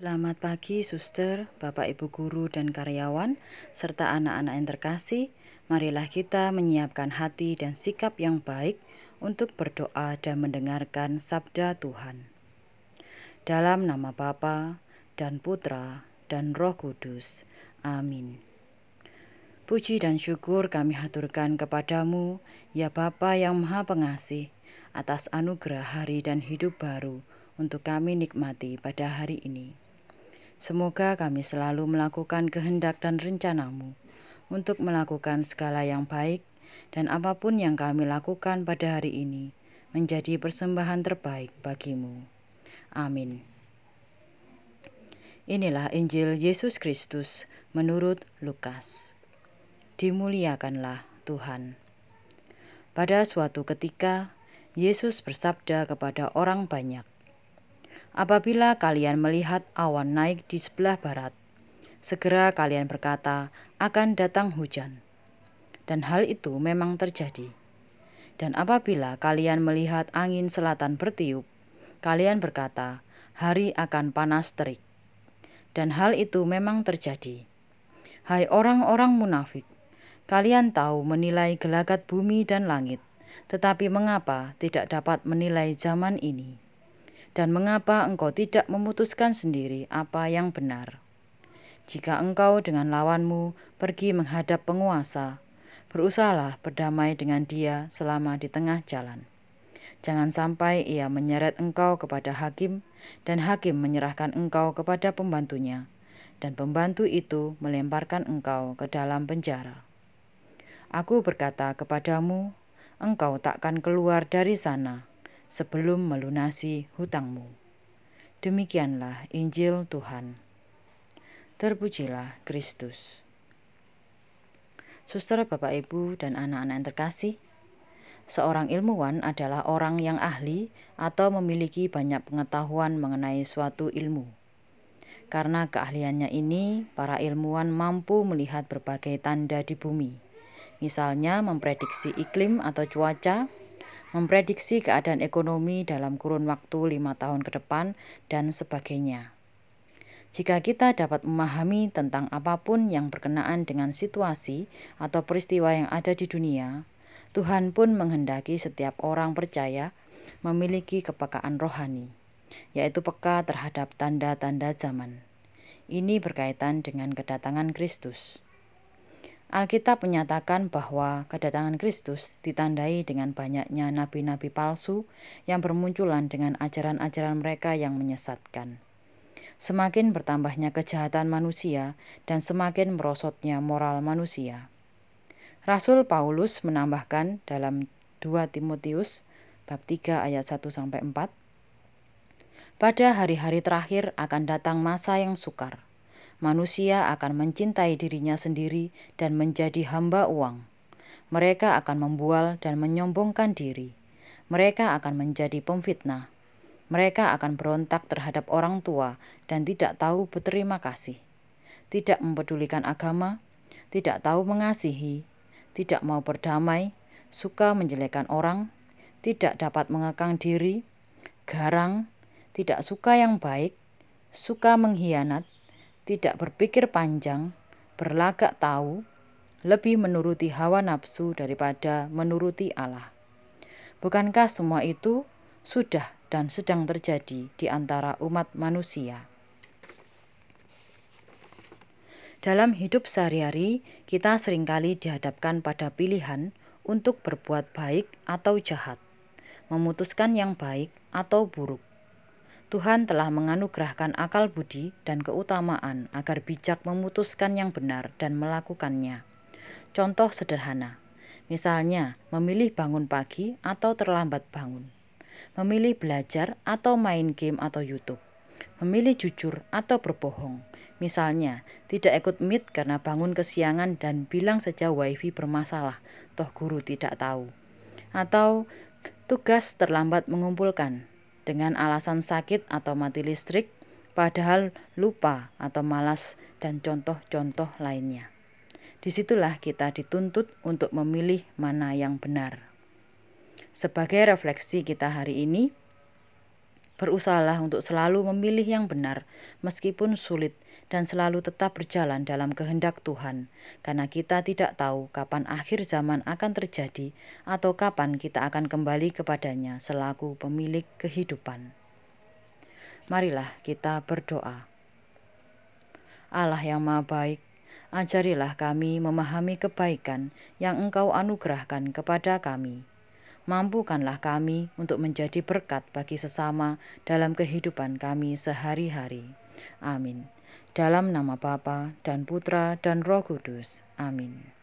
Selamat pagi, suster, bapak, ibu guru, dan karyawan, serta anak-anak yang terkasih. Marilah kita menyiapkan hati dan sikap yang baik untuk berdoa dan mendengarkan sabda Tuhan. Dalam nama Bapa dan Putra dan Roh Kudus. Amin. Puji dan syukur kami haturkan kepadamu, ya Bapa yang Maha Pengasih, atas anugerah hari dan hidup baru untuk kami nikmati pada hari ini. Semoga kami selalu melakukan kehendak dan rencanamu untuk melakukan segala yang baik dan apa pun yang kami lakukan pada hari ini menjadi persembahan terbaik bagimu. Amin. Inilah Injil Yesus Kristus menurut Lukas dimuliakanlah Tuhan. Pada suatu ketika, Yesus bersabda kepada orang banyak, "Apabila kalian melihat awan naik di sebelah barat, segera kalian berkata, 'Akan datang hujan.' Dan hal itu memang terjadi. Dan apabila kalian melihat angin selatan bertiup, kalian berkata, 'Hari akan panas terik.' Dan hal itu memang terjadi. Hai orang-orang munafik, Kalian tahu menilai gelagat bumi dan langit, tetapi mengapa tidak dapat menilai zaman ini? Dan mengapa engkau tidak memutuskan sendiri apa yang benar? Jika engkau dengan lawanmu pergi menghadap penguasa, berusahalah berdamai dengan dia selama di tengah jalan. Jangan sampai ia menyeret engkau kepada hakim, dan hakim menyerahkan engkau kepada pembantunya, dan pembantu itu melemparkan engkau ke dalam penjara. Aku berkata kepadamu, engkau takkan keluar dari sana sebelum melunasi hutangmu. Demikianlah Injil Tuhan. Terpujilah Kristus. Suster, Bapak, Ibu, dan anak-anak yang terkasih, seorang ilmuwan adalah orang yang ahli atau memiliki banyak pengetahuan mengenai suatu ilmu. Karena keahliannya ini, para ilmuwan mampu melihat berbagai tanda di bumi misalnya memprediksi iklim atau cuaca, memprediksi keadaan ekonomi dalam kurun waktu lima tahun ke depan, dan sebagainya. Jika kita dapat memahami tentang apa pun yang berkenaan dengan situasi atau peristiwa yang ada di dunia, Tuhan pun menghendaki setiap orang percaya memiliki kepekaan rohani, yaitu peka terhadap tanda-tanda zaman. Ini berkaitan dengan kedatangan Kristus. Alkitab menyatakan bahwa kedatangan Kristus ditandai dengan banyaknya nabi-nabi palsu yang bermunculan dengan ajaran-ajaran mereka yang menyesatkan. Semakin bertambahnya kejahatan manusia dan semakin merosotnya moral manusia. Rasul Paulus menambahkan dalam 2 Timotius bab 3 ayat 1 sampai 4 Pada hari-hari terakhir akan datang masa yang sukar manusia akan mencintai dirinya sendiri dan menjadi hamba uang. Mereka akan membual dan menyombongkan diri. Mereka akan menjadi pemfitnah. Mereka akan berontak terhadap orang tua dan tidak tahu berterima kasih. Tidak mempedulikan agama, tidak tahu mengasihi, tidak mau berdamai, suka menjelekkan orang, tidak dapat mengekang diri, garang, tidak suka yang baik, suka mengkhianat, tidak berpikir panjang, berlagak tahu, lebih menuruti hawa nafsu daripada menuruti Allah. Bukankah semua itu sudah dan sedang terjadi di antara umat manusia? Dalam hidup sehari-hari, kita sering kali dihadapkan pada pilihan untuk berbuat baik atau jahat, memutuskan yang baik atau buruk. Tuhan telah menganugerahkan akal budi dan keutamaan agar bijak memutuskan yang benar dan melakukannya. Contoh sederhana, misalnya memilih bangun pagi atau terlambat bangun, memilih belajar atau main game atau YouTube, memilih jujur atau berbohong. Misalnya, tidak ikut meet karena bangun kesiangan dan bilang saja wifi bermasalah, toh guru tidak tahu. Atau tugas terlambat mengumpulkan, dengan alasan sakit atau mati listrik, padahal lupa atau malas dan contoh-contoh lainnya. Di situlah kita dituntut untuk memilih mana yang benar. Sebagai refleksi kita hari ini, Berusahalah untuk selalu memilih yang benar, meskipun sulit, dan selalu tetap berjalan dalam kehendak Tuhan, karena kita tidak tahu kapan akhir zaman akan terjadi atau kapan kita akan kembali kepadanya selaku pemilik kehidupan. Marilah kita berdoa. Allah yang Maha Baik, ajarilah kami memahami kebaikan yang Engkau anugerahkan kepada kami. Mampukanlah kami untuk menjadi berkat bagi sesama dalam kehidupan kami sehari-hari. Amin. Dalam nama Bapa dan Putra dan Roh Kudus. Amin.